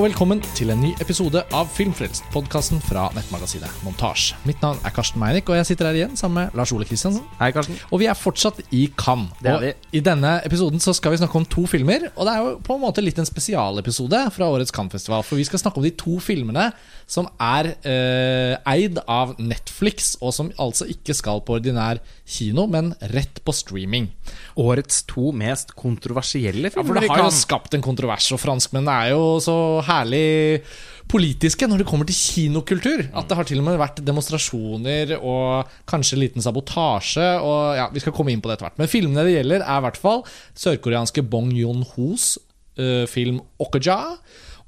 og velkommen til en ny episode av Filmfrelst, podkasten fra nettmagasinet Montasj. Mitt navn er Karsten Meinick, og jeg sitter her igjen sammen med Lars Ole Kristiansen. Hei, Karsten. Og vi er fortsatt i Cannes. Det er Og vi. I denne episoden så skal vi snakke om to filmer. Og det er jo på en måte litt en spesialepisode fra årets Cannes-festival. For vi skal snakke om de to filmene som er eh, eid av Netflix, og som altså ikke skal på ordinær kino, men rett på streaming. Årets to mest kontroversielle filmer. Ja, for det har jo skapt en kontrovers, og franskmennene er jo så herlig politiske når det kommer til kinokultur. At det har til og med vært demonstrasjoner og kanskje en liten sabotasje. Og ja, Vi skal komme inn på det etter hvert. Men filmene det gjelder, er i hvert fall sørkoreanske Bong Joon-hos uh, film Okja.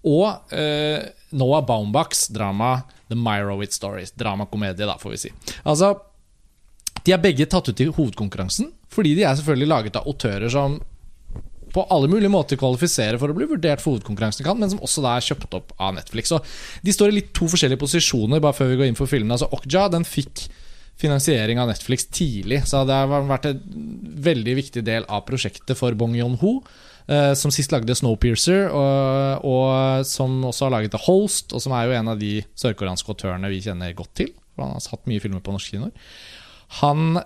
Og uh, Noah Baumbachs drama The Myrowit Stories. Dramakomedie, da, får vi si. Altså, de er begge tatt ut i hovedkonkurransen, fordi de er selvfølgelig laget av autører som på alle mulige måter kvalifisere for å bli vurdert for hovedkonkurransen, kan, men som også da er kjøpt opp av Netflix. Så De står i litt to forskjellige posisjoner, bare før vi går inn for filmene. Altså Okja den fikk finansiering av Netflix tidlig, så det har vært en veldig viktig del av prosjektet for Bong Yon-ho. eh, som sist lagde Snowpiercer, og, og som også har laget The Host, og som er jo en av de sørkoreanske autørene vi kjenner godt til. For han har hatt mye filmer på norske kinoer. Han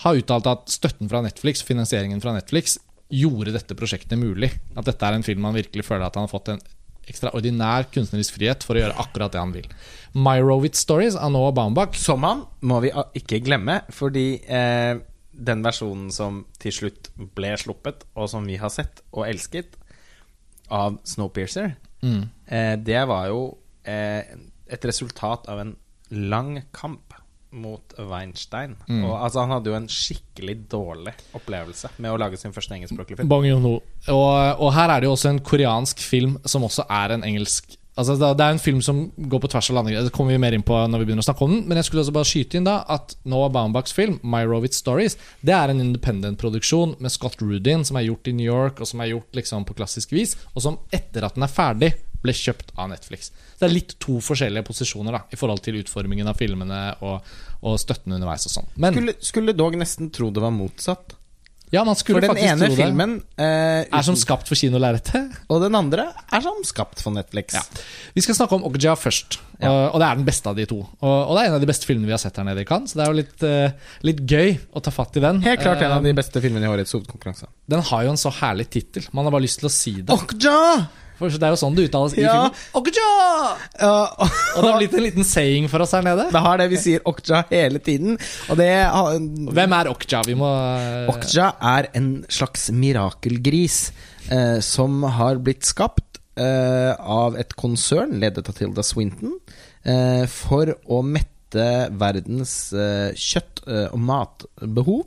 har uttalt at støtten fra Netflix, finansieringen fra Netflix, gjorde dette prosjektet mulig. At dette er en film han virkelig føler at han har fått en ekstraordinær kunstnerisk frihet for å gjøre akkurat det han vil. Myrowitz Stories av Noah Baumbach Som han må vi ikke glemme, fordi eh, den versjonen som til slutt ble sluppet, og som vi har sett og elsket, av Snowpiercer, Mm. eh, det var jo eh, et resultat av en lang kamp mot Weinstein. Mm. Og altså, han hadde jo en skikkelig dårlig opplevelse med å lage sin første engelskspråklige film. Bong Joon-ho. Og, og her er det jo også en koreansk film som også er en engelsk Altså det er en film som går på tvers av landegrenser. Det kommer vi mer inn på når vi begynner å snakke om den. Men jeg skulle også bare skyte inn da at Noah Baumbachs film, 'My Myrowitz Stories, det er en independent-produksjon med Scott Rudin, som er gjort i New York, og som er gjort liksom på klassisk vis, og som etter at den er ferdig, ble kjøpt av Netflix. Så det er litt to forskjellige posisjoner da i forhold til utformingen av filmene og, og støtten underveis og sånn. Men Skulle, skulle dog nesten tro det var motsatt. ja, man skulle For den faktisk ene tro det. filmen eh, Er som skapt for kinolerretet. Og den andre er som skapt for Netflix. Ja. Vi skal snakke om Okja først, Ja. og, og det er den beste av de to. Og, og det er en av de beste filmene vi har sett her nede i Cannes, så det er jo litt, eh, litt gøy å ta fatt i den. Helt klart en av de Eh, beste filmene i årets hovedkonkurranse. Den har jo en så herlig tittel. Man har bare lyst til å si det. Okja! For det er jo sånn det uttales i Ja. filmen. Okja! Ja, Og det har blitt en liten saying for oss her nede. det har det. Vi sier Okja hele tiden. Og det har- Hvem er Okja? Vi må Okja er en slags mirakelgris eh, som har blitt skapt eh, av et konsern ledet av Tilda Swinton eh, for å mette verdens kjøtt- og matbehov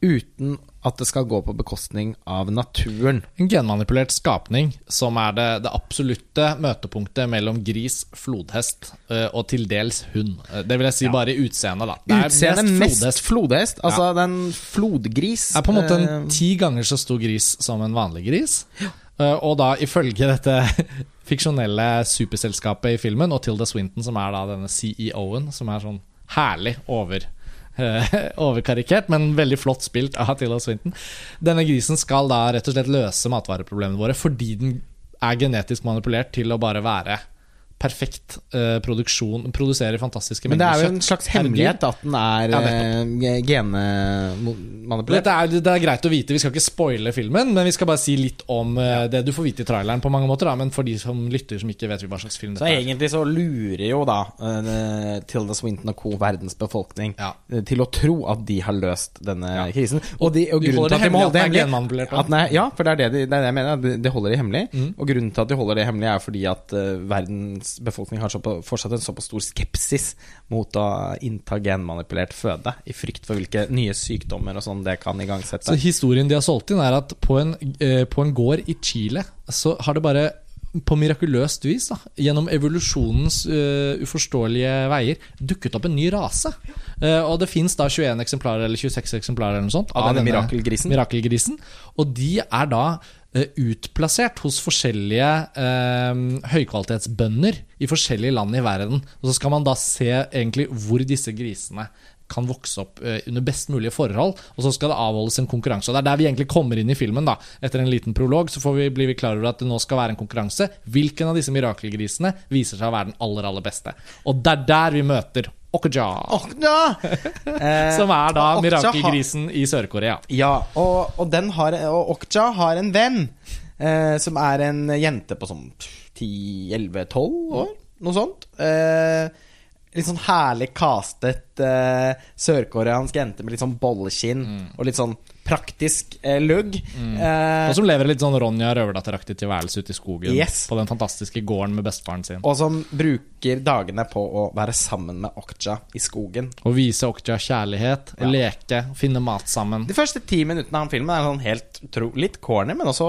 uten at det skal gå på bekostning av naturen. En genmanipulert skapning som er det, det absolutte møtepunktet mellom gris, flodhest eh, og til dels hund. Eh, Det vil jeg si bare i utseendet, da. Utseendet mest flodhest. flodhest. Altså den flodgris. er på en måte en eh, ti ganger så stor gris som en vanlig gris. Ja. Og da ifølge dette fiksjonelle superselskapet i filmen, og Tilda Swinton, som er da denne CEO-en, som er sånn herlig over overkarikert, men veldig flott spilt av Tilda Swinton. Denne grisen skal da rett og slett løse matvareproblemene våre fordi den er genetisk manipulert til å bare være perfekt uh, produksjon, produserer fantastiske Men det er jo en slags hemmelighet at den er Ja, ja, genmanipulert. Det, er, det er greit å vite, vi skal ikke spoile filmen, men vi skal bare si litt om uh, det du får vite i traileren på mange måter. Da, men for de som lytter som ikke vet hva slags film Så er. Så egentlig så lurer jo da uh, Tilda Swinton og co. verdens befolkning Ja. eh, til å tro at de har løst denne krisen. Og, de, og De grunnen til at de må holde det hemmelig at nei, Ja, for det er det, de, det er det jeg mener. de- De holder det hemmelig. Og grunnen til at de holder det hemmelig, er fordi at eh, verdens befolkning har fortsatt en såpass stor skepsis mot å innta genmanipulert føde, i frykt for hvilke nye sykdommer og sånn det kan igangsette. Så historien de har solgt inn, er at på en, eh, på en gård i Chile så har det bare på mirakuløst vis, da, gjennom evolusjonens uh, uforståelige veier, dukket opp en ny rase. Uh, og det fins da 21 eksemplarer, eller 26 eksemplarer eller noe sånt, Av denne mirakelgrisen? mirakelgrisen. Og de er da utplassert hos forskjellige eh, høykvalitetsbønder i forskjellige land i verden. Og så skal man da se egentlig hvor disse grisene kan vokse opp eh, under best mulige forhold. Og så skal det avholdes en konkurranse. Og Det er der vi egentlig kommer inn i filmen. da Etter en liten prolog så vi, blir vi klar over at det nå skal være en konkurranse. Hvilken av disse mirakelgrisene viser seg å være den aller, aller beste? Og det er der vi møter Okja. Okja! Eh, Som er da mirakelgrisen i Sør-Korea. Ja, og, og, den har, og Okja har en venn eh, som er en jente på sånn 10-11-12 år, noe sånt. Eh, litt sånn herlig castet uh, sørkoreansk jente med litt sånn bollekinn og litt sånn praktisk uh, lugg. Eh, Og som lever litt sånn Ronja Røverdatter-aktig tilværelse ute i skogen. Yes. På den fantastiske gården med bestefaren sin. og som bruker dagene på å være sammen med Okja i skogen. Og vise Okja kjærlighet, ja. leke, finne mat sammen. De første ti minuttene av filmen er sånn helt tro, litt corny, men også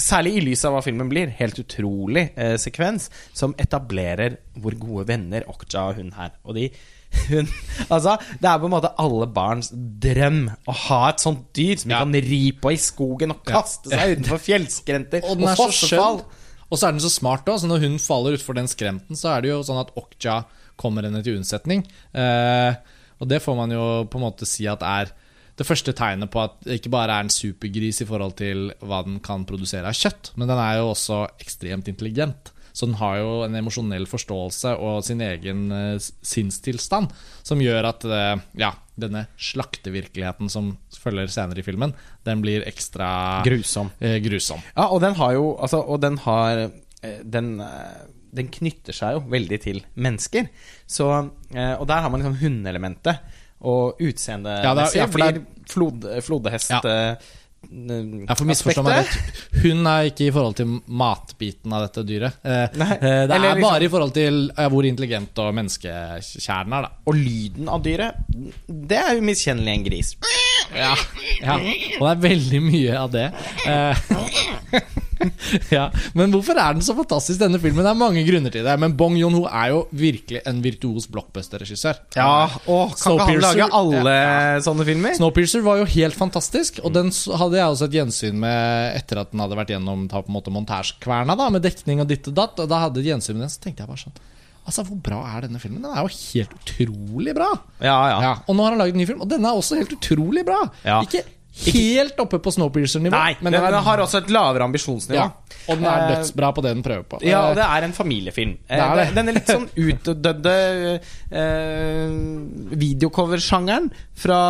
Særlig i lys av hva filmen blir. Helt utrolig eh, sekvens som etablerer hvor gode venner Okja og hun her. Og de hun, altså, Det er på en måte alle barns drøm å ha et sånt dyr som de kan ri på i skogen og kaste seg utenfor fjellskrenter Og og, så fossefall. Og så er den så smart òg, når hun faller utfor den skremten, så er det jo sånn at Okja kommer henne til unnsetning. Eh, og det får man jo på en måte si at er det første tegnet på at det ikke bare er en supergris i forhold til hva den kan produsere av kjøtt, men den er jo også ekstremt intelligent. Så den har jo en emosjonell forståelse og sin egen eh, sinnstilstand som gjør at eh, ja, denne slaktevirkeligheten som følger senere i filmen, den blir ekstra Grusom. eh, grusom. Ja, og den har jo Altså, og den har Den, den knytter seg jo veldig til mennesker. Så Og der har man liksom hundeelementet. Og utseendemessig Ja, ja, for blir flod, flodhest Ja. eh, Jeg får misforstå meg rett. Hun er ikke i forhold til matbiten av dette dyret. Eh, Nei, eh, det er liksom- bare i forhold til hvor intelligent og menneskekjernen er, da. Og lyden av dyret, det er jo miskjennelig en gris. Ja, ja. Og det er veldig mye av det. Ja. Men hvorfor er den så fantastisk, denne filmen? Det er mange grunner til det. Men Bong Joon-ho er jo virkelig en virtuos blockbuster-regissør. Ja, og kan ikke han lage alle Ja. sånne filmer? Snowpiercer var jo helt fantastisk, og den hadde jeg også et gjensyn med etter at den hadde vært gjennom ta på en måte montasjekverna, da, med dekning og ditt og datt. Og da hadde jeg et gjensyn med den, så tenkte jeg bare sånn Altså, hvor bra er denne filmen? Den er jo helt utrolig bra. Ja, ja. Ja, og nå har han laget en ny film, og denne er også helt utrolig bra. Ja. Ikke helt oppe på Snowpiercer-nivå, Nei, men den, den har også et lavere ambisjonsnivå. ja, Og den er Eh, dødsbra på det den prøver på. Ja, og Eh, det er en familiefilm. Det er det. Den er litt sånn utdødde eh, videocoversjangeren fra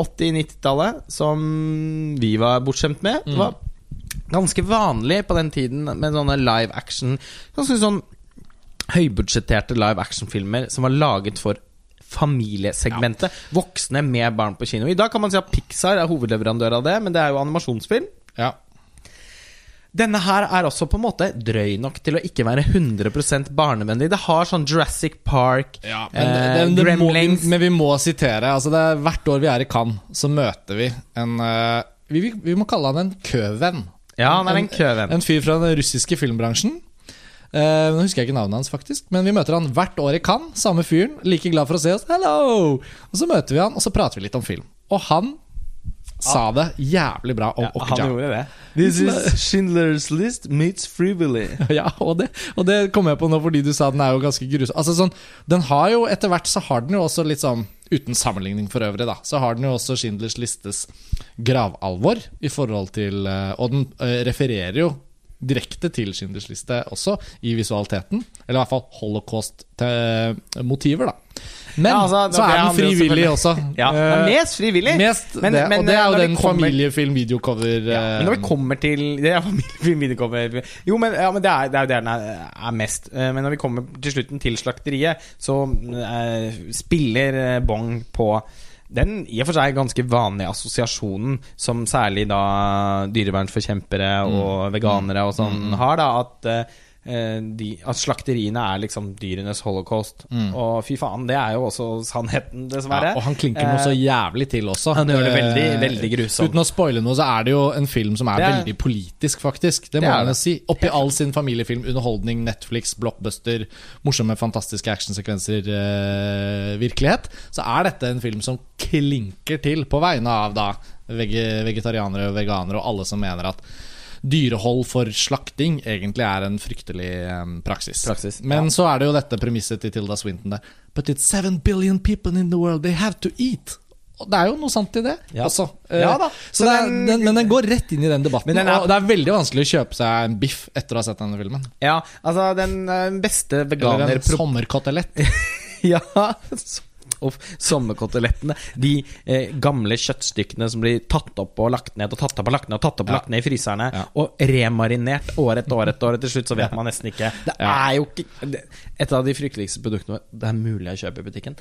80-90-tallet, som vi var bortskjemt med. Det var ganske vanlig på den tiden med sånne live action Ganske sånn høybudsjetterte live action-filmer som var laget for familiesegmentet. Voksne med barn på kino. I dag kan man si at Pixar er hovedleverandør av det, men det er jo animasjonsfilm. ja. Denne her er også på en måte drøy nok til å ikke være 100% barnevennlig. Det har sånn Jurassic Park, Ja, men, det, det, det, det må, vi, men vi må sitere altså det er, Hvert år vi er i Cannes, så møter vi en eh, vi, vi, vi må kalle han en køvenn. Ja, han er en køvenn. En fyr fra den russiske filmbransjen. Eh, nå husker jeg ikke navnet hans, faktisk men vi møter han hvert år i Cannes. Samme fyren. Like glad for å se oss. Hello! Og så møter vi han, og så prater vi litt om film. Og han sa det jævlig bra om Ja, han Okja. gjorde det. This is Schindlers List meets Freewilly. Ja, og det, og det kom jeg på nå fordi du sa den er jo ganske grusom. Altså sånn, den har jo Etter hvert så har den jo også litt sånn Uten sammenligning for øvrig, da, så har den jo også Schindlers listes gravalvor i forhold til eh, Og den eh, refererer jo direkte til Schindlers liste også, i visualiteten. Eller i hvert fall holocaust-motiver, da. Men Ja, altså, så er den frivillig også. Ja, Eh, mest frivillig. Mest Men- det, men, og det er jo den kommer- familiefilm, videocover Ja, men når vi eh, kommer til Det er familiefilm videocover Jo, men, ja, men det, er, det er jo det den er, er mest. Eh, Men når vi kommer til slutten til slakteriet, så uh, spiller Bong på den i og for seg ganske vanlige assosiasjonen som særlig da dyrevernsforkjempere og veganere og sånn har, da, at eh, de, at slakteriene er liksom dyrenes holocaust. Og fy faen, det er jo også sannheten, dessverre. Ja, og han klinker noe så jævlig til også. Han gjør det veldig, Eh, veldig grusomt. Uten å spoile noe, så er det jo en film som er, er- veldig politisk, faktisk. Det må man jo si. Oppi all sin familiefilm, underholdning, Netflix, blockbuster, morsomme, fantastiske actionsekvenser, eh, virkelighet, så er dette en film som klinker til på vegne av da vege, vegetarianere og veganere og alle som mener at dyrehold for slakting egentlig er en fryktelig eh, praksis. Praksis, Men ja. så er det jo dette premisset til Tilda Swinton der. But it's seven billion people in the world, they have to eat. Og det er jo noe sant i det Ja. Altså. Eh, Ja det er, den- men den går rett inn i den debatten. Den er- Og det er veldig vanskelig å kjøpe seg en biff etter å ha sett denne filmen. Ja, altså den beste beste Eller veganer... en sommerkotelett. Ja, og sommerkotelettene. De eh, gamle kjøttstykkene som blir tatt opp og lagt ned og tatt opp og lagt ned og tatt opp og lagt ned i fryserne. Ja. Og remarinert år etter år etter år. Til slutt så vet man nesten ikke Det er jo ikke det, Et av de frykteligste produktene det er mulig å kjøpe i butikken.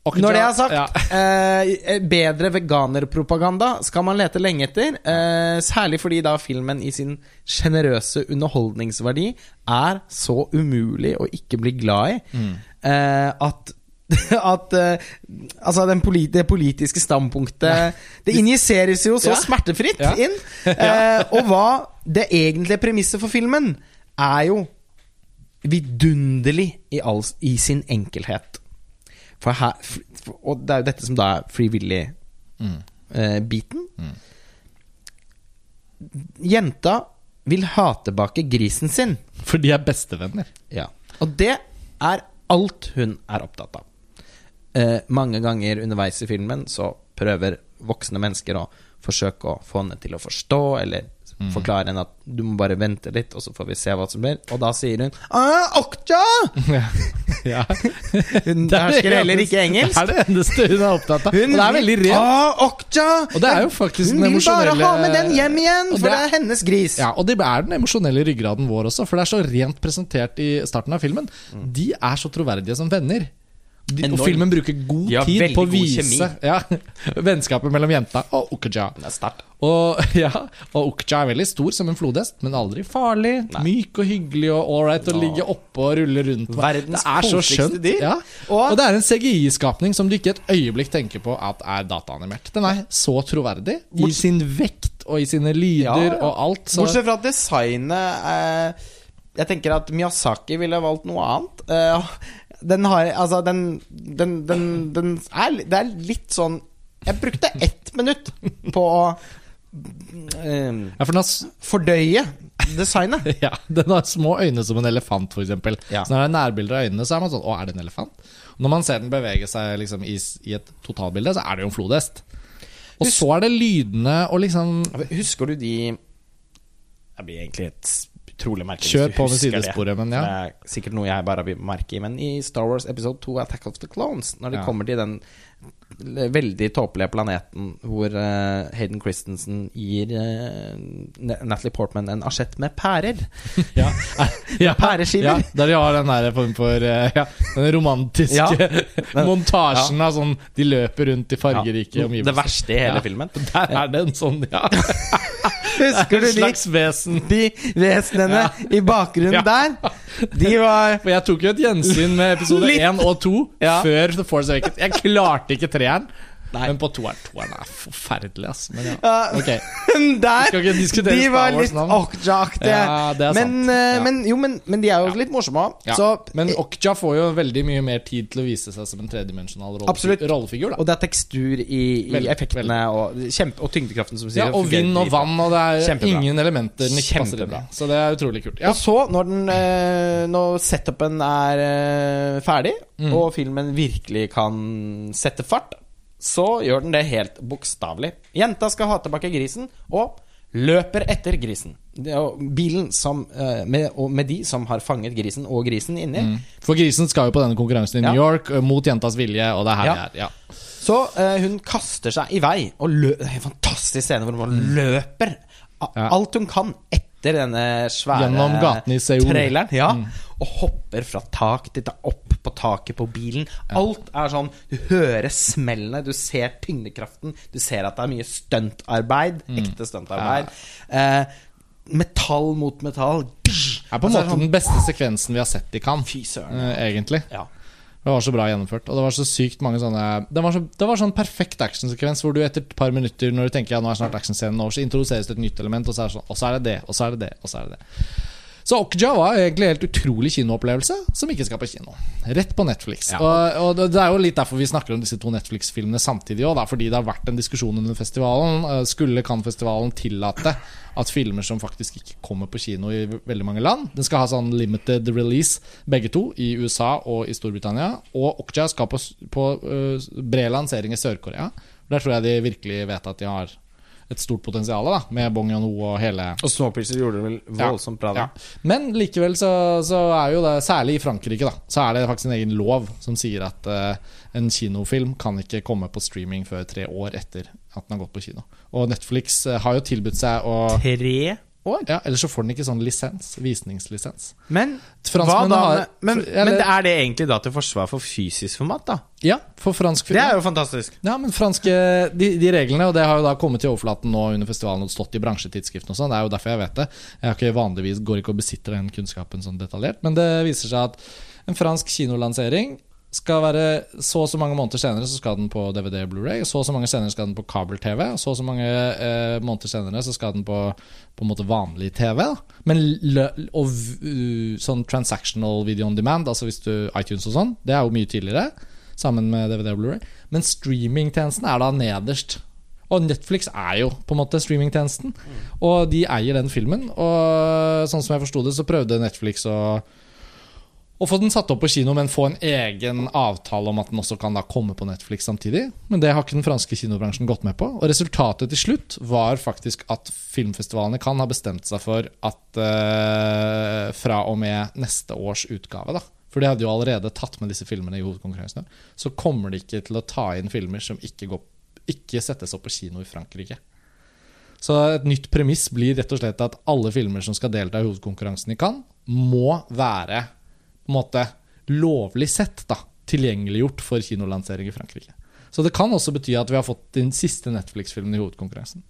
Når det er sagt, ja. eh, bedre veganerpropaganda skal man lete lenge etter. Eh, særlig fordi da filmen i sin sjenerøse underholdningsverdi er så umulig å ikke bli glad i. Mm. Eh, at at uh, Altså, den poli det politiske standpunktet Det injiseres jo så Ja. smertefritt Ja. inn. Uh, og hva det egentlige premisset for filmen er jo vidunderlig i, all, i sin enkelhet. For her, for, og det er jo dette som da er frivillig-biten. Jenta vil ha tilbake grisen sin. For de er bestevenner. Ja. Og det er alt hun er opptatt av. Eh, mange ganger underveis i filmen så prøver voksne mennesker å forsøke å få henne til å forstå, eller forklare henne at du må bare vente litt, og så får vi se hva som blir. Og da sier hun ah, Okja! Ja. ja. Hun Det er det hersker heller ikke engelsk. Det er det eneste hun er opptatt av. Hun og det er veldig rent. Okja! Og det er jo faktisk Hun vil bare ha med den hjem igjen, for det det er- er hennes gris. Ja, og det er den emosjonelle ryggraden vår også, for det er så rent presentert i starten av filmen. De er så troverdige som venner. De, og filmen bruker god ja, tid på å vise ja, vennskapet mellom jenta og sterkt. Og, ja, og Okja er veldig stor som en flodhest, men aldri farlig. Myk og hyggelig og ålreit å ligge oppe og rulle rundt. Verdens det er så skjønt. De. Ja. Og- Og det er en CGI-skapning som du ikke et øyeblikk tenker på at er dataanimert. Den er så troverdig i sin vekt og i sine lyder og alt. Så Bortsett fra at designet eh, Jeg tenker at Miyazaki ville valgt noe annet. Eh, den har Altså, den, den, den, den er, Det er litt sånn Jeg brukte ett minutt på å um, ja, for den har, fordøye designet. ja, den har små øyne som en elefant, f.eks. Ja. Så når det er nærbilder av øynene, så er man sånn Å, er det en elefant? Når man ser den bevege seg liksom i, i et totalbilde, så er det jo en flodhest. Og så er det lydene og liksom Husker du de Det blir egentlig et utrolig merkelig Kjør på med sidesporet, men ja. Det er sikkert noe jeg bare vil merke i. Men i Star Wars episode 2 Attack of the Clones, når de Ja. kommer til den veldig tåpelige planeten hvor uh, Hayden Christensen gir uh, Natalie Portman en asjett med pærer Ja, ja, Pæreskiver. Ja, der de har den der form for eh, ja, Den romantiske Ja. montasjen av sånn De løper rundt i fargerike Det omgivelser. verste i hele filmen. Der er det en sånn, ja. Husker du de, slags vesen. de vesenene i bakgrunnen der? De var For jeg tok jo et gjensyn med episode én 1 og 2 Ja. før The Force Awakens. Jeg klarte ikke treeren. Nei. Men på toeren Toeren er forferdelig, ass. Men ja. Ok. der! De Star var Wars litt. Okja-aktige. Ja, det er men, sant. eh, Ja. men, jo, men, men de er jo litt morsomme. Så Men Okja får jo veldig mye mer tid til å vise seg som en tredimensjonal rollefigur, rollefigur. Og det er tekstur i, i Veldig, effektene og, kjempe, og tyngdekraften, som sier. Ja, og vind og vann, og det er Kjempebra. ingen elementer den ikke passer inn i. Så det er utrolig kult. Og så, når, den, eh, når setupen er eh, ferdig, Mm. og filmen virkelig kan sette fart, så gjør den det helt bokstavelig. Jenta skal ha tilbake grisen, og løper etter grisen. Bilen som, eh, med, med de som har fanget grisen og grisen inni. Mm. For grisen skal jo på denne konkurransen i Ja. New York mot jentas vilje, og det er her Ja. vi er. Ja. Så uh, hun kaster seg i vei og lø Det er en fantastisk scene hvor hun løper Mm. Ja. alt hun kan etter denne svære traileren. Ja. Mm. Og hopper fra tak til tak, opp på taket på bilen. Alt er sånn Du hører smellene, du ser tyngdekraften, du ser at det er mye stuntarbeid. Mm. Ekte stuntarbeid. Eh, metall mot metall. Det er på en Altså, måte sånn- den beste sekvensen vi har sett i Cannes, Fy søren. egentlig. Ja. Det var så bra gjennomført. Og det var så sykt mange sånne Det var, så, det var sånn perfekt actionsekvens hvor du etter et par minutter, når du tenker ja, nå er snart actionscenen over, så introduseres det et nytt element, og så er det sånn Og så er det det, og så er det det, og så er det det. Så Okja var egentlig en helt utrolig kinoopplevelse som ikke skal på kino. Rett på Netflix. Ja. Og, og det- det er jo litt derfor vi snakker om disse to Netflix-filmene samtidig òg, fordi det har vært en diskusjon under festivalen. Eh, Skulle Cannes-festivalen tillate at filmer som faktisk ikke kommer på kino i veldig mange land Den skal ha sånn limited release, begge to, i USA og i Storbritannia. Og Okja skal på, på uh, bred lansering i Sør-Korea. Der tror jeg de virkelig vet at de har et stort potensial, da, med Bong Yon-ho og hele Og Snowpiercer gjorde det vel voldsomt bra, da. ja. Men likevel så, så er jo det, særlig i Frankrike, da, så er det faktisk en egen lov som sier at uh, en kinofilm kan ikke komme på streaming før tre år etter at den har gått på kino. Og Netflix eh, har jo tilbudt seg å Tre år? Ja, ellers så får den ikke sånn lisens. Visningslisens. Men, da? har- men, eller- men er det egentlig da til forsvar for fysisk format, da? Ja, for fransk film. Det er jo fantastisk. Ja, men franske de, de reglene, og det har jo da kommet til overflaten nå under festivalen og stått i bransjetidsskriftene og sånn, det er jo derfor jeg vet det. Jeg har ikke vanligvis går ikke og besitter den kunnskapen sånn detaljert, men det viser seg at en fransk kinolansering skal være så og så mange måneder senere så skal den på DVD og Blu-ray, så og så mange senere skal den på kabel-TV, så og så mange eh, måneder senere så skal den på på en måte vanlig TV. Da. Men og uh, sånn transactional video on demand, altså hvis du iTunes og sånn, det er jo mye tidligere sammen med DVD og Blu-ray. Men streamingtjenesten er da nederst. Og Netflix er jo på en måte streamingtjenesten. Og de eier den filmen. Og sånn som jeg forsto det, så prøvde Netflix å å få den satt opp på kino, men få en egen avtale om at den også kan da komme på Netflix samtidig. Men det har ikke den franske kinobransjen gått med på. Og resultatet til slutt var faktisk at filmfestivalene kan ha bestemt seg for at eh, fra og med neste års utgave, da for de hadde jo allerede tatt med disse filmene i hovedkonkurransene, så kommer de ikke til å ta inn filmer som ikke, går, ikke settes opp på kino i Frankrike. Så et nytt premiss blir rett og slett at alle filmer som skal delta i hovedkonkurransen i Cannes, må være på en måte lovlig sett da, tilgjengeliggjort for kinolansering i Frankrike. Så det kan også bety at vi har fått den siste Netflix-filmen i hovedkonkurransen.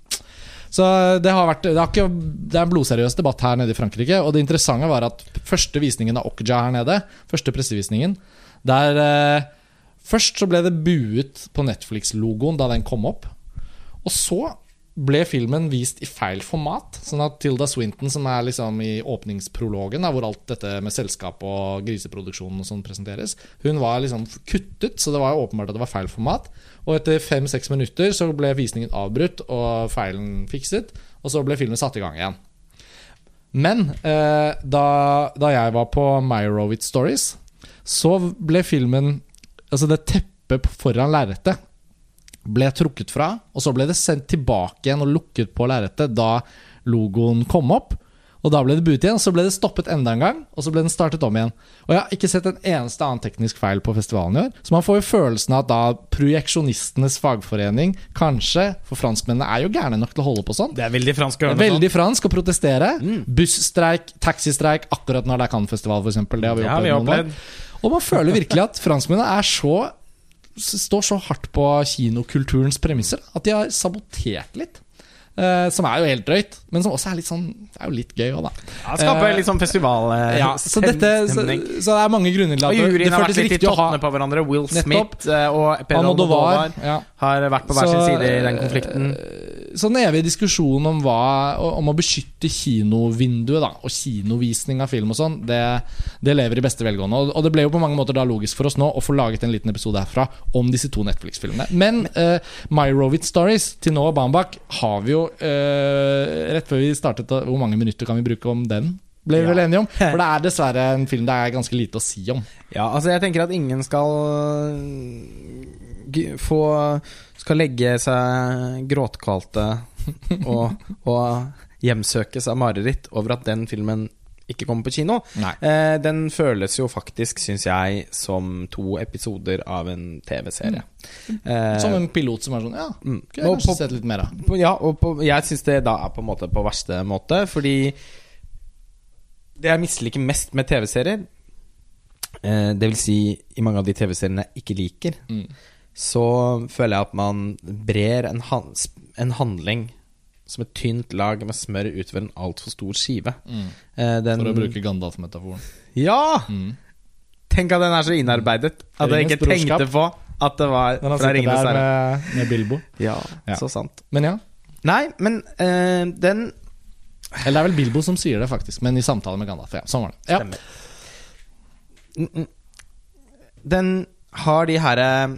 Så det har vært det, har ikke, det er en blodseriøs debatt her nede i Frankrike. Og det interessante var at første visningen av Okja her nede, første pressevisningen Der eh, Først så ble det buet på Netflix-logoen da den kom opp. Og så ble filmen vist i feil format. Sånn at Tilda Swinton, som er liksom i åpningsprologen, da, hvor alt dette med selskap og griseproduksjon og sånn presenteres, hun var liksom kuttet, så det var åpenbart at det var feil format. Og etter fem-seks minutter så ble visningen avbrutt og feilen fikset, og så ble filmen satt i gang igjen. Men eh, da, da jeg var på Meyerowitz Stories, så ble filmen Altså det teppet foran lerretet ble trukket fra, og så ble det sendt tilbake igjen og lukket på lerretet da logoen kom opp. Og da ble det buet igjen, så ble det stoppet enda en gang, og så ble den startet om igjen. Og jeg har ikke sett en eneste annen teknisk feil på festivalen i år. Så man får jo følelsen av at da projeksjonistenes fagforening, kanskje, for franskmennene er jo gærne nok til å holde på sånn, Det er veldig fransk å gjøre noe veldig fransk å protestere. Busstreik, taxistreik, akkurat når det er Cannes-festival, f.eks. Det har vi Det har vi opplevd. noen opplevd. Og man føler virkelig at franskmennene er så står så hardt på kinokulturens premisser at de har sabotert litt. Uh, som er jo helt drøyt, men som også er litt sånn Det er jo litt gøy òg, da. Ja, Skaper uh, litt sånn festivalstemning. Ja, så, dette, så, så det er mange grunner til og at det, juryen det har vært litt i riktig å ha tottene på hverandre. Will Smith nettopp, og Pedro Almodovar. Ja. har vært på hver sin side i den eh, konflikten. Så evig diskusjon om, hva, om å beskytte kinovinduet da, og kinovisning av film og sånn, det, det lever i beste velgående. Og, og det ble jo på mange måter da logisk for oss nå å få laget en liten episode herfra om disse to Netflix-filmene. Men uh, Meyerowitz Stories til nå og Bambak har vi jo uh, Rett før vi startet, hvor mange minutter kan vi bruke om den? Ble vi Ja. vel enige om? For det er dessverre en film det er ganske lite å si om. Ja, altså jeg tenker at ingen skal få Skal legge seg gråtkvalte og, og hjemsøkes av mareritt over at den filmen ikke kommer på kino. Eh, den føles jo faktisk, syns jeg, som to episoder av en TV-serie. Eh, Som en pilot som er sånn Ja, mm. kunne jeg kanskje på- sett litt mer av. på, ja, og på, jeg syns det da er på en måte på verste måte, fordi det jeg misliker mest med TV-serier, eh, det vil si i mange av de TV-seriene jeg ikke liker, Mm. Så føler jeg at man brer en, han, en handling som et tynt lag med smør utover en altfor stor skive. Mm. Eh, den, For å bruke Gandalf-metaforen. Ja! Mm. Tenk at den er så innarbeidet at jeg ikke tenkte på at det var Den sitter Ringenes der herre. med, med Bilbo. Ja, Ja. så sant. Men ja. Nei, men uh, den Eller det er vel Bilbo som sier det, faktisk, men i samtale med Gandalf. Ja, sånn var det. Ja. Stemmer. Mm, mm. Den har de her eh,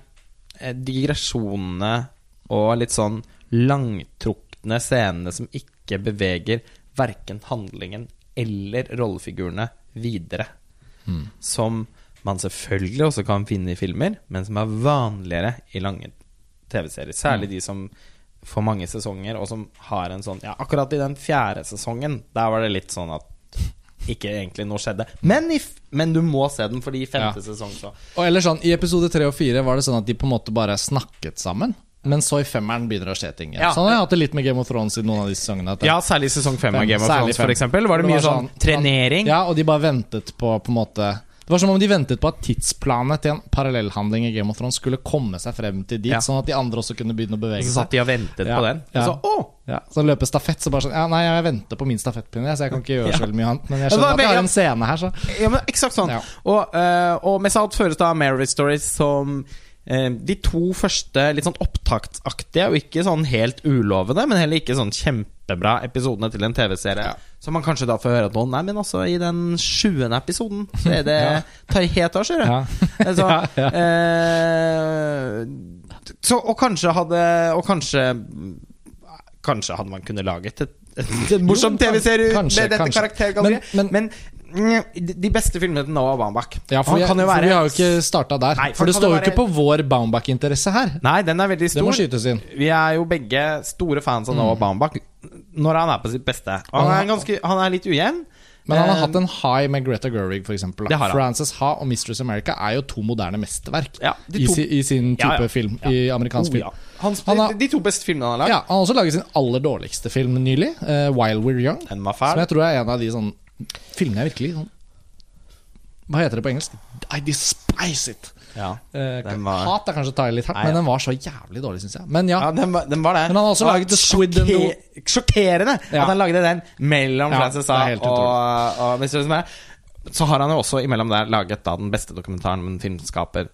digresjonene og litt sånn langtrukne scenene som ikke beveger verken handlingen eller rollefigurene videre. Mm. Som man selvfølgelig også kan finne i filmer, men som er vanligere i lange TV-serier. Særlig Mm. de som får mange sesonger, og som har en sånn Ja, akkurat i den fjerde sesongen, der var det litt sånn at ikke egentlig noe skjedde. Men, i, men du må se den, fordi i femte Ja. sesong så Og ellers sånn, I episode tre og fire var det sånn at de på en måte bare snakket sammen. Men så i femmeren begynner det å skje ting. Ja. Sånn har jeg hatt det litt med Game of Thrones i noen av de sesongene. Ja, særlig sesong fem av Game of Thrones, for eksempel. Var det, Det mye var sånn sånn- trenering? Ja, og de bare ventet på på en måte Det var som om de ventet på at tidsplanet til en parallellhandling i Game of Thrones skulle komme seg frem til dit, Ja. sånn at de andre også kunne begynne å bevege bevege så seg. satt de og ventet Ja, på den. ja. Så, å! Ja, så løpe stafett, så bare sånn Ja, nei, jeg venter på min stafettpinne, så jeg kan ikke gjøre Ja. så veldig mye annet. Men jeg skjønner at jeg har en scene her, så Ja, men eksakt sånn. Ja. Og, uh, og mest av alt føres da Mary Stories som uh, de to første litt sånn opptaktsaktige, og ikke sånn helt ulovende, men heller ikke sånn kjempebra episodene til en TV-serie. Ja. Så man kanskje da får høre at nå, nei, men også i den sjuende episoden så er det Ja. tar helt av, ser du. Ja. Altså, ja. eh, så, og kanskje hadde Og kanskje Kanskje hadde man kunnet laget et, et, et morsom TV-serie med dette karaktergalleriet. Men- Men, men, de- de beste filmene til Noah Baumbach Ja, for, jeg, for være- vi har jo ikke starta der. Nei, for for det står jo være... ikke på vår Baumbach-interesse her. Nei, den er veldig Det må stor. skytes inn. Vi er jo begge store fans av Noah Baumbach når han er på sitt beste. Han er, ganske, han er litt ujevn. Men han har Eh, hatt en high med Greta Gerwig, f.eks. Frances Ha og Mistress America er jo to moderne mesterverk Ja, to... i, i sin type Ja, ja. film. I amerikansk Oh, film. ja. Hans, Han har- de, to beste filmene han har lagd. Ja, Han har også laget sin aller dårligste film nylig, uh, 'While We're Young'. Den var Som jeg tror er en av de sånn filmene jeg virkelig sånn Hva heter det på engelsk? I despise it. Ja, Eh, Den var- Hat er kanskje å ta i litt hardt, men den var så jævlig dårlig, syns jeg. Men ja. ja den, var, den var det. Men han har også laget The Squid and the- Sjokkerende Ja. at han lagde den mellom Ja, Frances det og, og, og Mr. Så har han jo også imellom der laget da den beste dokumentaren om en filmskaper.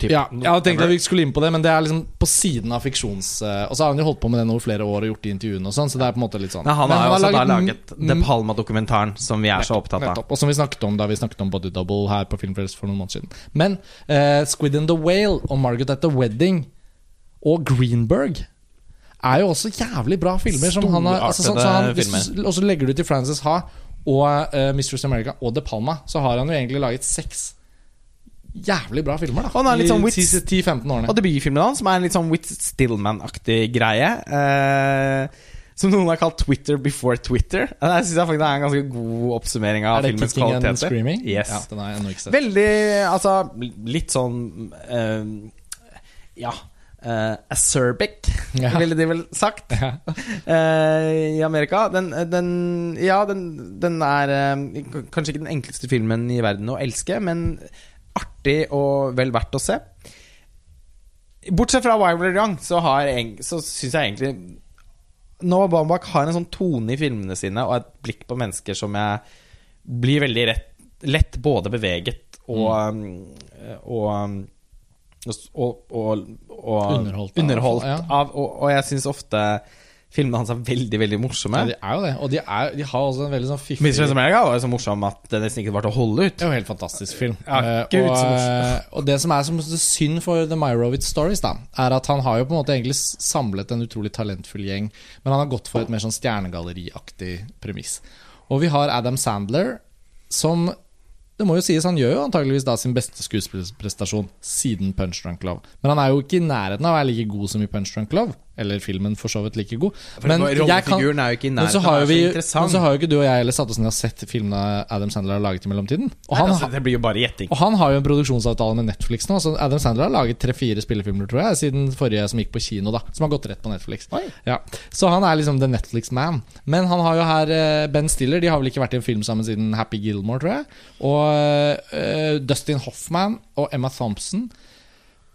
Typ- Ja, jeg hadde tenkt at vi skulle inn på det, men det er liksom på siden av fiksjons... eh, Og så har han jo holdt på med den over flere år og gjort de intervjuene og sånn, så det er på en måte litt sånn. Nei, han Men har jo også da laget De Palma-dokumentaren, som vi er så opptatt av. Nettopp, Og som vi snakket om da vi snakket om Body Double her på Filmfrelst for noen måneder siden. Men uh, Squid and the Whale og Margaret at the Wedding og Greenberg er jo også jævlig bra filmer. Som han har, altså, sånn, så han, hvis og så legger du til Frances Ha og uh, Mistress America og De Palma, så har han jo egentlig laget seks jævlig bra filmer. da Han er litt sånn I 10-15 årene. Og debutfilmen hans, som er en litt sånn Whit Stillman-aktig greie. Eh, som noen har kalt Twitter before Twitter. Jeg Det syns jeg faktisk er en ganske god oppsummering av filmens kvaliteter. er det Kicking and. Screaming? Yes. Ja, den har jeg ennå ikke sett. Veldig Altså, litt sånn uh, Ja. Uh, acerbic, Ja. ville de vel sagt. Ja. uh, I Amerika. Den, den Ja, den, den er uh, kanskje ikke den enkleste filmen i verden å elske, men artig og vel verdt å se. Bortsett fra Wild Young, så, har så syns jeg egentlig Noah Baumbach har en sånn tone i filmene sine og et blikk på mennesker som jeg blir veldig rett, lett både beveget og mm. og, um, og, og, og Underholdt av, underholdt av. Og, og jeg syns ofte filmene hans er veldig, veldig morsomme. Ja, de er jo det. Og de, er, de har også en veldig sånn fiffig Mr. America var jo så morsom at det nesten ikke var til å holde ut. Det er jo en helt fantastisk film. Ja, Gud, og, eh, og det som er som synd for The Myrovitz Stories, da er at han har jo på en måte egentlig samlet en utrolig talentfull gjeng, men han har gått for et mer sånn stjernegalleriaktig premiss. Og vi har Adam Sandler, som det må jo sies, Han gjør jo antageligvis da sin beste skuespillerprestasjon siden Punch Drunk Love. Men han er jo ikke i nærheten av å være like god som i Punch Drunk Love. Eller filmen for så vidt like god. Men, kan, men så har jo vi, så men så har jo ikke du og jeg eller satt oss ned og sett filmene Adam Sandler har laget i mellomtiden. Og Nei, han, altså, det blir jo bare gjetting. og han har jo en produksjonsavtale med Netflix nå. Så Adam Sandler har laget tre-fire spillefilmer tror jeg siden forrige som gikk på kino. da Som har gått rett på Netflix. Ja. Så han er liksom the Netflix man. Men han har jo her eh, Ben Stiller. De har vel ikke vært i en film sammen siden Happy Gilmore, tror jeg. Og uh, Dustin Hoffman og Emma Thompson.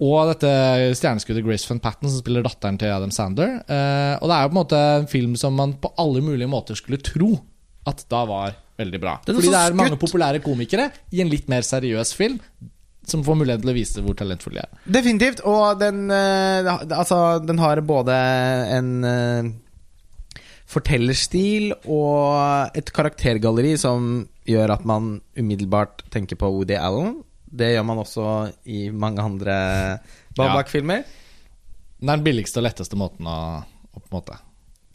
Og dette stjerneskuddet Grace Van Patten, som spiller datteren til Adam Sander. Eh, og det er jo på en måte en film som man på alle mulige måter skulle tro at da var veldig bra. Er Fordi det er mange populære komikere i en litt mer seriøs film som får mulighet til å vise hvor talentfulle de er. Definitivt. Og den, eh, altså, den har både en eh, fortellerstil og et karaktergalleri som gjør at man umiddelbart tenker på Woody Allen. Det gjør man også i mange andre Babak-filmer. Det er den billigste og letteste måten å, å på en måte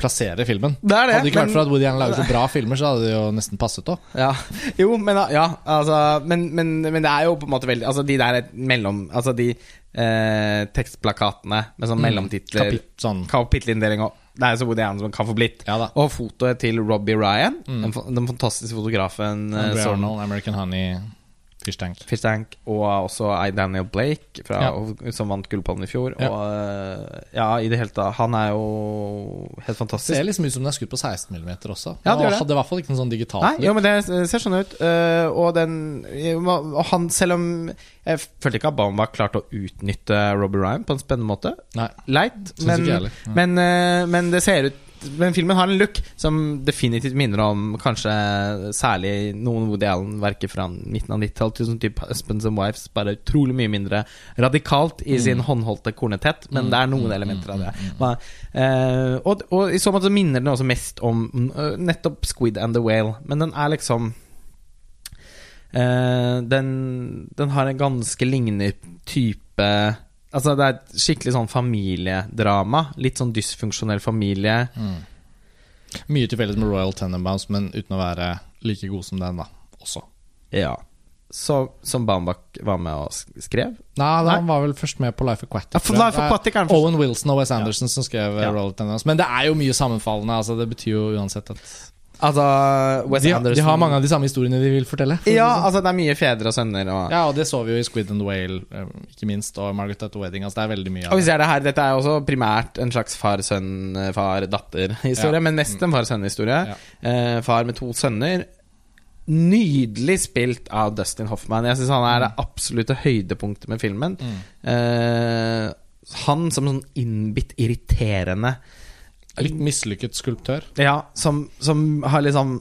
plassere filmen. Det det, hadde det ikke vært for at Woody Allen lager så bra filmer, så hadde det jo nesten passet òg. Ja, jo, men ja, altså men, men, men det er jo på en måte veldig Altså de der mellom Altså de eh, tekstplakatene med sånn mellomtitler Kapit, sånn. Kapittelinndeling og Det er jo så Woody Allen som kan få blitt. Ja og fotoet til Robbie Ryan, den, den fantastiske fotografen eh, Arnold, American Honey, Fish Tank. Fish Tank, og også. Daniel Blake, fra, Ja. som vant Gullpallen i fjor. Ja. Og ja, i det hele tatt Han er jo helt fantastisk. Ser liksom ut som den er skutt på 16 mm også. Ja, det gjør det. Hadde i hvert fall ikke noe sånn digitalt. Nei, jo, men det ser sånn ut. eh, og den Og han, selv om Jeg følte ikke at Bamba klarte å utnytte Robbie Ryan på en spennende måte. Nei. Leit, men, men, eh, men det ser ut Men filmen har en look som definitivt minner om kanskje særlig noen Woody Allen-verker fra 1990-tallet. Sånn type Husbands and Wives, bare utrolig mye mindre radikalt i Mm. sin håndholdte kornetett, men det er noen elementer av det. Men, uh, og, og i så måte minner den også mest om uh, nettopp Squid and the Whale, men den er liksom uh, den, den har en ganske lignende type Altså Det er et skikkelig sånn familiedrama. Litt sånn dysfunksjonell familie. Mye til felles med Royal Tenenbaums, men uten å være like god som den, da. Også. Ja så, Som Baumbach var med og skrev. Nei, han var vel først med på Life Aquatic. Ja. Life Aquatic er. Owen Wilson og Wes Anderson som skrev Ja. ja. Royal Tenenbaums. Men det er jo mye sammenfallende. Altså, det betyr jo uansett at Altså Wes de, Anderson de har mange av de samme historiene de vil fortelle. for Ja, det sånn. altså det er mye fedre og sønner og ja, og det så vi jo i Squid and the Whale, eh, ikke minst, og Margaret at the Wedding. Altså, det er veldig mye Og hvis vi er ser det her, Dette er jo også primært en slags far-sønn-far-datter-historie, Ja. men mest en far-sønn-historie. Ja. Eh, far med to sønner. Nydelig spilt av Dustin Hoffman. Jeg syns han er det absolutte høydepunktet med filmen. Eh, han som sånn innbitt irriterende Litt mislykket skulptør. Ja, som, som har liksom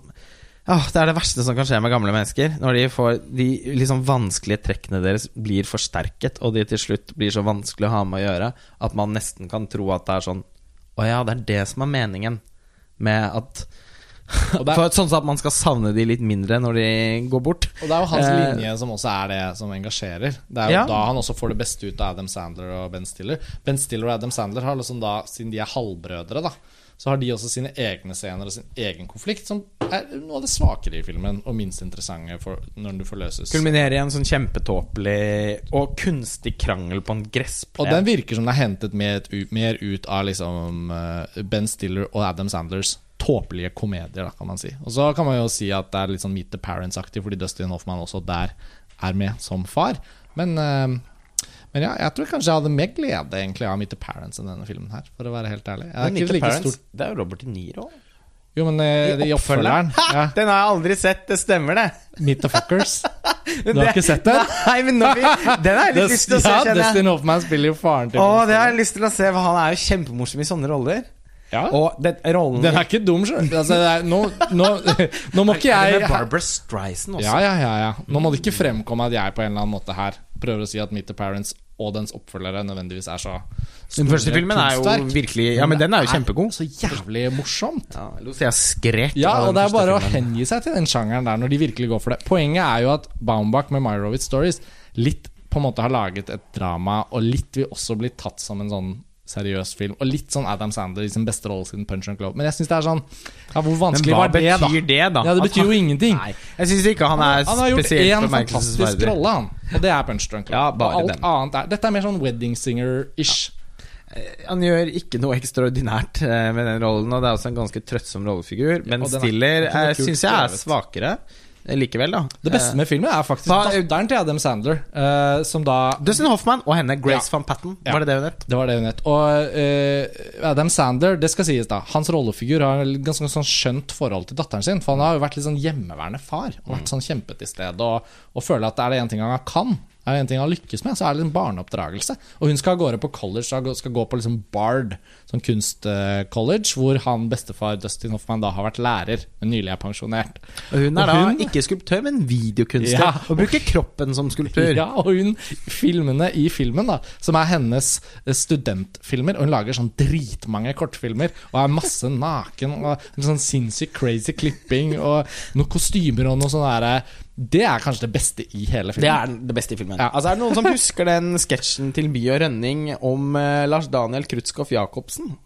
Åh, Det er det verste som kan skje med gamle mennesker. Når de får de liksom vanskelige trekkene deres blir forsterket, og de til slutt blir så vanskelig å ha med å gjøre at man nesten kan tro at det er sånn Å ja, det er det som er meningen med at For Sånn at man skal savne de litt mindre når de går bort. Og det er jo hans Eh, linje som også er det som engasjerer. Det er jo Ja. da han også får det beste ut av Adam Sandler og Ben Stiller. Ben Stiller og Adam Sandler har liksom da, siden de er halvbrødre, da, så har de også sine egne scener og sin egen konflikt, som er noe av det svakere i filmen, og minst interessante for, når du forløses. Kulminerer i en sånn kjempetåpelig og kunstig krangel på en gressplen. Og den virker som den er hentet mer ut, mer ut av liksom eh, Ben Stiller og Adam Sandlers tåpelige komedier, da, kan man si. Og så kan man jo si at det er litt sånn Meet the Parents-aktig, fordi Dustin Hoffman også der er med som far. Men, eh, men ja, jeg tror kanskje jeg hadde mer glede egentlig av Meet the Parents enn denne filmen her, for å være helt ærlig. Jeg Men Meet the Parents, stort Det er jo Robert De Niro. Jo, men eh, i oppfølgeren Ha! ja, Den har jeg aldri sett, det stemmer det. Meet the Fuckers. Du har ikke sett den? Nei, men nå, den har jeg litt lyst til å se, ja. Dustin Hoffman spiller jo faren til Å, det har jeg lyst til å se, for han er jo kjempemorsom i sånne roller. Ja. Og den rollen Den er ikke dum, sjøl. Altså, nå, nå, nå må ikke jeg Barbara Streisand også. Ja, ja, ja, ja. Nå må det ikke fremkomme at jeg på en eller annen måte her prøver å si at Meet the Parents og dens oppfølgere nødvendigvis er så Den første filmen er jo virkelig Ja, men den er jo kjempegod. Så jævlig morsomt. Ja, jeg skrek. Ja, og det er bare å hengi seg til den sjangeren der når de virkelig går for det. Poenget er jo at Baumbach med Meyerowitz Stories litt på en måte har laget et drama, og litt vil også bli tatt som en sånn seriøs film. Og litt sånn Adam Sandler i sin beste rolle siden Punch and Globe. Men jeg syns det er sånn Ja, hvor vanskelig var det, da? betyr det, da? Ja, det betyr betyr jo ingenting. Nei, jeg syns ikke han er spesielt Han har gjort én fantastisk rolle, han. Og det er Punch Drunk Love. Ja, bare og alt den. annet er Dette er mer sånn Wedding Singer-ish. Han gjør ikke noe ekstraordinært eh, med den rollen, og det er også en ganske trøttsom rollefigur. Men ja, er- Stiller er eh, syns jeg er svakere eh, likevel, da. Det beste med filmen er faktisk Hva- datteren til Adam Sandler, Uh, som da Eh, Dustin Hoffman og henne, Grace Ja. van Patten. Ja. Var det det hun het? Det var det hun het. Og uh, Adam Sandler, det skal sies da hans rollefigur har et ganske sånn skjønt forhold til datteren sin. For han har jo vært litt sånn hjemmeværende far. Og vært sånn kjempet i sted. og, og føler at det er det én ting han kan, er en ting han lykkes med, så er det liksom barneoppdragelse. Og hun skal av gårde på college, skal gå på liksom Bard, sånn kunstcollege, hvor han bestefar Dustin Hoffman da har vært lærer, men nylig er pensjonert. Og hun er Og da hun- ikke skulptør, men videokunstner. Ja. Og bruker kroppen som skulptør. Ja, og hun filmene i filmen, da som er hennes eh, studentfilmer, og hun lager sånn dritmange kortfilmer, og er masse naken, og sånn sinnssykt crazy klipping, og noen kostymer og noe sånn derre Det er kanskje det beste i hele filmen. Det er det beste i filmen. Ja. Altså Er det noen som husker den sketsjen til By og Rønning om eh, Lars Daniel Krutskoff Jacobsen?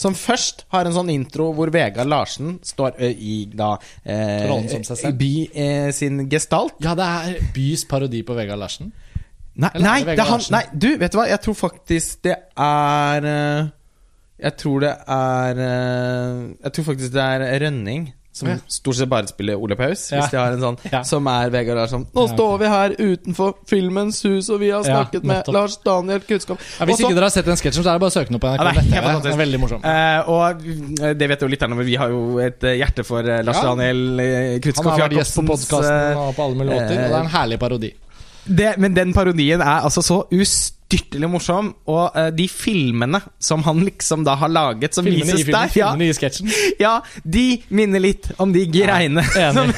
Som først har en sånn intro hvor Vegard Larsen står ø, i da eh. By eh, sin gestalt. Ja, det er Bys parodi på Vegard Larsen. Nei, nei, det det han, nei, du, vet du hva? Jeg tror faktisk det er eh, Jeg tror det er eh, Jeg tror faktisk det er Rønning. Som Ja. stort sett bare spiller Ole Paus. Ja. Hvis de har en sånn Ja. Som er Vegard Larsson. Nå Ja, står vi her utenfor Filmens hus, og vi har Ja, snakket med. Lars Daniel Kutskov. Ja, hvis ikke dere har sett den sketsjen, så er det bare å søke den opp på NRK. Det er. Den er veldig morsom. Eh, og eh, det vet jo lytterne, men vi har jo et eh, hjerte for eh, Lars Ja. Daniel Kutskov. Han har vært gjest på podkasten og på alle mulige låter, og det er en herlig parodi. det, Men den parodien er altså så ustyrtelig morsom, og uh, de filmene som han liksom da har laget, som Filmene i vises filmen, der, ja, i sketsjen. ja, de minner litt om de greiene som.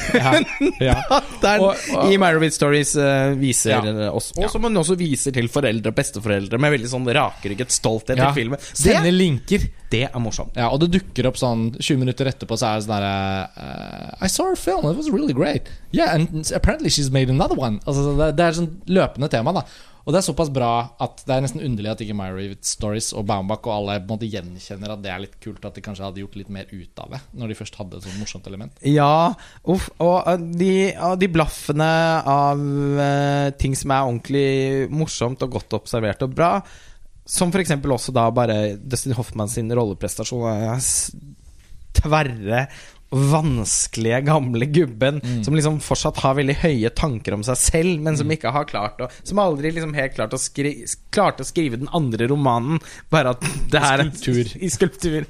Ja, Og- og- i Marowit Stories uh, viser Ja. eh, oss. Og som hun også viser til foreldre og besteforeldre med veldig sånn rakrygget stolthet Ja. i filmen. Sender Det, linker. det er morsomt. Ja, og det dukker opp sånn 20 minutter etterpå, så er det sånn derre uh, I saw her film, it was really great. Yeah, and apparently she's made another one. Altså, det, det er sånn løpende tema, da. Og det er såpass bra at det er nesten underlig at ikke Myra Stories og Baumbach og alle på en måte gjenkjenner at det er litt kult at de kanskje hadde gjort litt mer ut av det, når de først hadde et sånt morsomt element. Ja, uff. Og eh, de, og de blaffene av uh, ting som er ordentlig morsomt og godt observert og bra, som eksempel også da bare Dustin Hoffman sin rolleprestasjon er tverre vanskelige, gamle gubben som liksom fortsatt har veldig høye tanker om seg selv, men som ikke har klart å Som aldri liksom helt klart å skri, klarte å skrive den andre romanen, bare at det her Skulptur. I skulptur.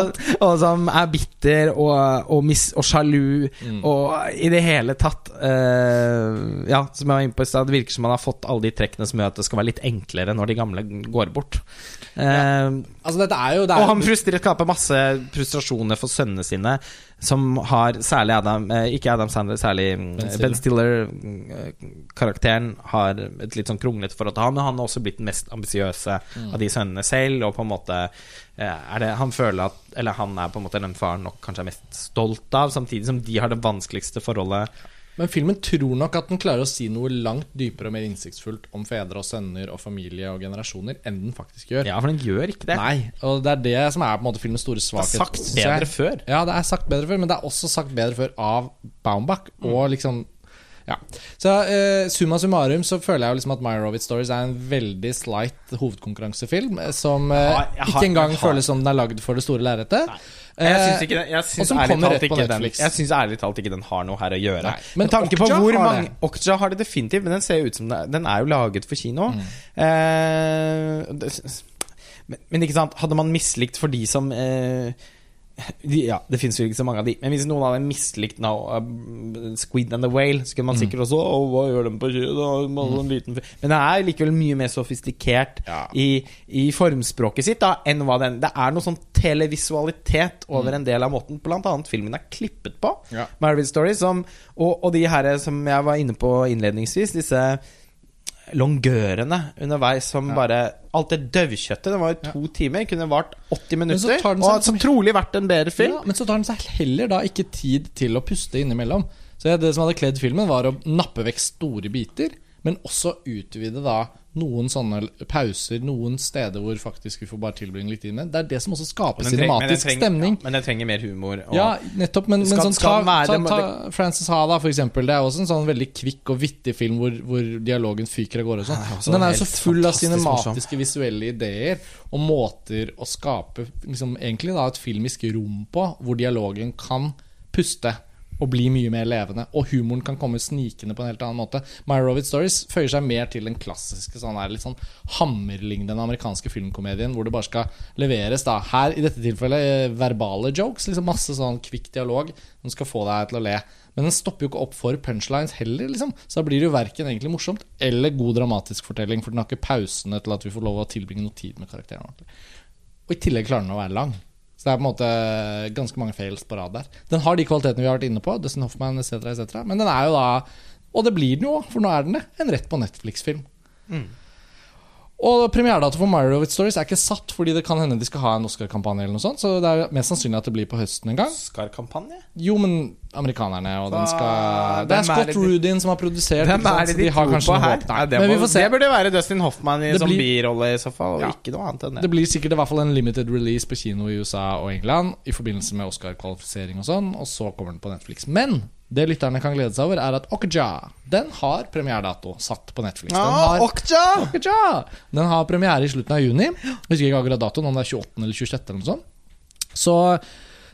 Og, og som er bitter og, og, mis, og sjalu og i det hele tatt uh, Ja, som jeg var inne på i stad, det virker som man har fått alle de trekkene som gjør at det skal være litt enklere når de gamle går bort. Eh, Altså, dette er jo det og han frustrerer, skaper masse frustrasjoner for sønnene sine, som har særlig Adam eh, Ikke Adam Sandler, særlig mm, Ben Stiller. Ben Stiller-karakteren har et litt sånn kronglete forhold til han, men han har også blitt den mest ambisiøse Mm. av de sønnene selv, og på en måte eh, det Han føler at Eller han er på en måte den faren nok kanskje er mest stolt av, samtidig som de har det vanskeligste forholdet. Men filmen tror nok at den klarer å si noe langt dypere og mer innsiktsfullt om fedre og sønner og familie og generasjoner enn den faktisk gjør. Ja, for den gjør ikke det. Nei, og det er det som er på en måte filmens store svakhet. Det er sagt bedre før. Ja, det er sagt bedre før, men det er også sagt bedre før av Baumbach. Mm. Og liksom ja. Så uh, summa summarum så føler jeg jo liksom at My Rovid Stories er en veldig slight hovedkonkurransefilm eh, som uh, har- ikke engang føles som den er lagd for det store lerretet. Jeg syns ikke. Jeg syns ærlig talt på ikke den. Jeg synes ærlig talt ikke den har noe her å gjøre. Nei, men Med tanke på Okja hvor har mange det. Okja har det definitivt, men den ser ut som det, Den er jo laget for kino. Mm. Eh, det, men, men ikke sant, hadde man mislikt for de som eh, Ja, det finnes jo ikke så mange av de, men hvis noen hadde mislikt now, uh, Squid and the Whale, så kunne man Mm. sikkert også Å, hva gjør de på en liten fi-» Men det er likevel mye mer sofistikert Ja. i, i formspråket sitt da, enn hva den Det er noe sånn televisualitet over en del av måten annet filmen er klippet på. Ja. Marvel Story som, og, og de her som jeg var inne på innledningsvis, disse longørene underveis som bare Alt det døvkjøttet, det var jo to timer, kunne vart 80 minutter, Seg, og som trolig vært en bedre film. Ja, men så tar den seg heller da ikke tid til å puste innimellom. Så det som hadde kledd filmen, var å nappe vekk store biter, men også utvide da noen sånne pauser, noen steder hvor faktisk vi får bare tilbringe litt tid med. Det er det som også skaper Men treng- cinematisk trenger- stemning. Ja, men den trenger mer humor. Og, Ja, nettopp, men, men sånn, ta, være- ta, ta Frances Ha, da, for eksempel. Det er også en sånn veldig kvikk og vittig film hvor, hvor dialogen fyker av gårde. og Sånn. Det den er jo så full av morsom. cinematiske, visuelle ideer og måter å skape liksom, egentlig da et filmisk rom på, hvor dialogen kan puste. Og bli mye mer levende. Og humoren kan komme snikende på en helt annen måte. My Rovid Stories føyer seg mer til den klassiske sånn her, litt sånn hammerlignende amerikanske filmkomedien, hvor det bare skal leveres, da. Her i dette tilfellet eh, verbale jokes. Liksom masse sånn kvikk dialog som skal få deg til å le. Men den stopper jo ikke opp for punchlines heller, liksom. Så da blir det jo verken egentlig morsomt eller god dramatisk fortelling, for den har ikke pausene til at vi får lov å tilbringe noe tid med karakterene. Og i tillegg klarer den å være lang. Så det er på en måte ganske mange fails på rad der. Den har de kvalitetene vi har vært inne på, Dustin Hoffman etc., etc. Men den er jo da, og det blir den jo, for nå er den det, en rett på Netflix-film. Og premieredato for Meyerowitz Stories er ikke satt, fordi det kan hende de skal ha en Oscar-kampanje. eller noe sånt Så det er mest sannsynlig at det blir på høsten en gang. Oscar-kampanje? Jo, men amerikanerne og den skal Det er Scott Rudin som har produsert. Hvem er det de har tror på her? Nei, det, men vi må, får se. det burde være Dustin Hoffman i, blir- birolle i så fall, Ja. ikke noe annet enn det. Det blir sikkert i hvert fall en limited release på kino i USA og England i forbindelse med Oscar-kvalifisering og sånn, og så kommer den på Netflix. Men det lytterne kan glede seg over, er at Okja den har premieredato satt på Netflix. Den Ah, har, Okja! Okja! Den har premiere i slutten av juni. Jeg husker ikke akkurat datoen, om det er 28. eller 26. eller noe sånt. Så,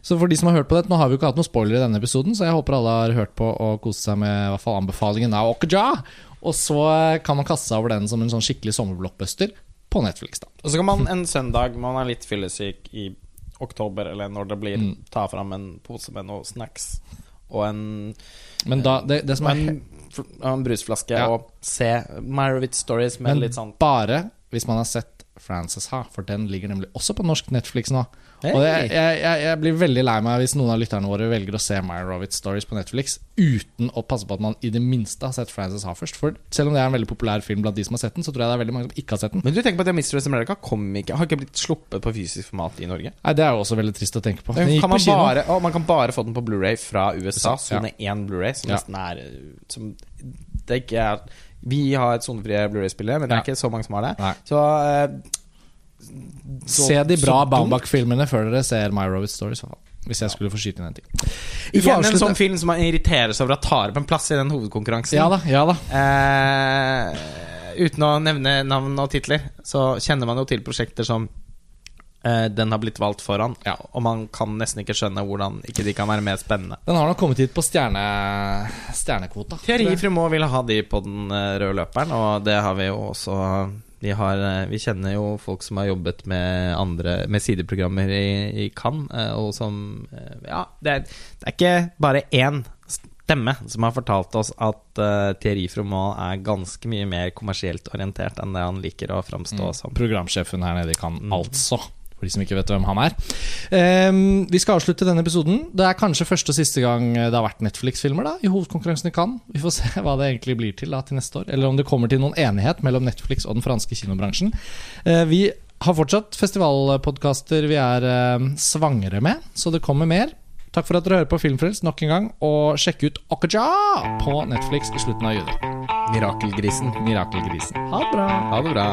så for de som har hørt på det, nå har vi jo ikke hatt noen spoiler i denne episoden, så jeg håper alle har hørt på og kost seg med i hvert fall anbefalingen av Okja. Og så kan man kaste seg over den som en sånn skikkelig sommerblockbuster på Netflix, da. Og så kan man en søndag, man er litt fyllesyk i oktober, eller når det blir, Mm. ta fram en pose med noe snacks og en, Men da, det, det som er en, en brusflaske, Ja. og se Myrowitz Stories med Men litt sånn bare hvis man har sett Frances Ha, for den ligger nemlig også på norsk Netflix nå. Hey. Og jeg, jeg, jeg, blir veldig lei meg hvis noen av lytterne våre velger å se Meyerowitz Stories på Netflix uten å passe på at man i det minste har sett Frances Ha først. For selv om det er en veldig populær film blant de som har sett den, så tror jeg det er veldig mange som ikke har sett den. Men du tenker på at Mistress America kom ikke, har ikke blitt sluppet på fysisk format i Norge? Nei, Det er jo også veldig trist å tenke på. Den gikk kan på man, kino. bare, å, man kan bare få den på Blu-ray fra USA. Ja. Sone 1 Blu-ray, som Ja. nesten er som, det ikke er Vi har et sonefrie Blu-ray-spillere, men det er ikke så mange som har det. Nei. Så, uh, så Se de bra. Baumbach-filmene før dere ser My Stories. Story. Hvis jeg skulle få skyte inn en ting. Igjen en sånn film som man irriterer seg over at tar opp en plass i den hovedkonkurransen. Ja da, ja da. Eh, uten å nevne navn og titler, så kjenner man jo til prosjekter som eh, den har blitt valgt foran, Ja. og man kan nesten ikke skjønne hvordan ikke de kan være mer spennende. Den har nok kommet hit på stjerne, stjernekvota. Thierry tror ville ha de på den eh, røde løperen, og det har vi jo også vi, har, eh, vi kjenner jo folk som har jobbet med andre Med sideprogrammer i, i Cannes, eh, og som eh, Ja, det er, det er ikke bare én stemme som har fortalt oss at uh, Thierry Fremont er ganske mye mer kommersielt orientert enn det han liker å framstå som. Programsjefen her nede i Cannes, Mm. altså. For de som ikke vet hvem han er. Um, vi skal avslutte denne episoden. Det er kanskje første og siste gang det har vært Netflix-filmer da i hovedkonkurransen i Cannes. Vi får se hva det egentlig blir til da til neste år. Eller om det kommer til noen enighet mellom Netflix og den franske kinobransjen. Uh, vi har fortsatt festivalpodkaster vi er uh, svangre med, så det kommer mer. Takk for at dere hører på Filmfrelst nok en gang, og sjekk ut Okja på Netflix i slutten av juni. Mirakelgrisen. Mirakelgrisen. Ha det bra. Ha det bra.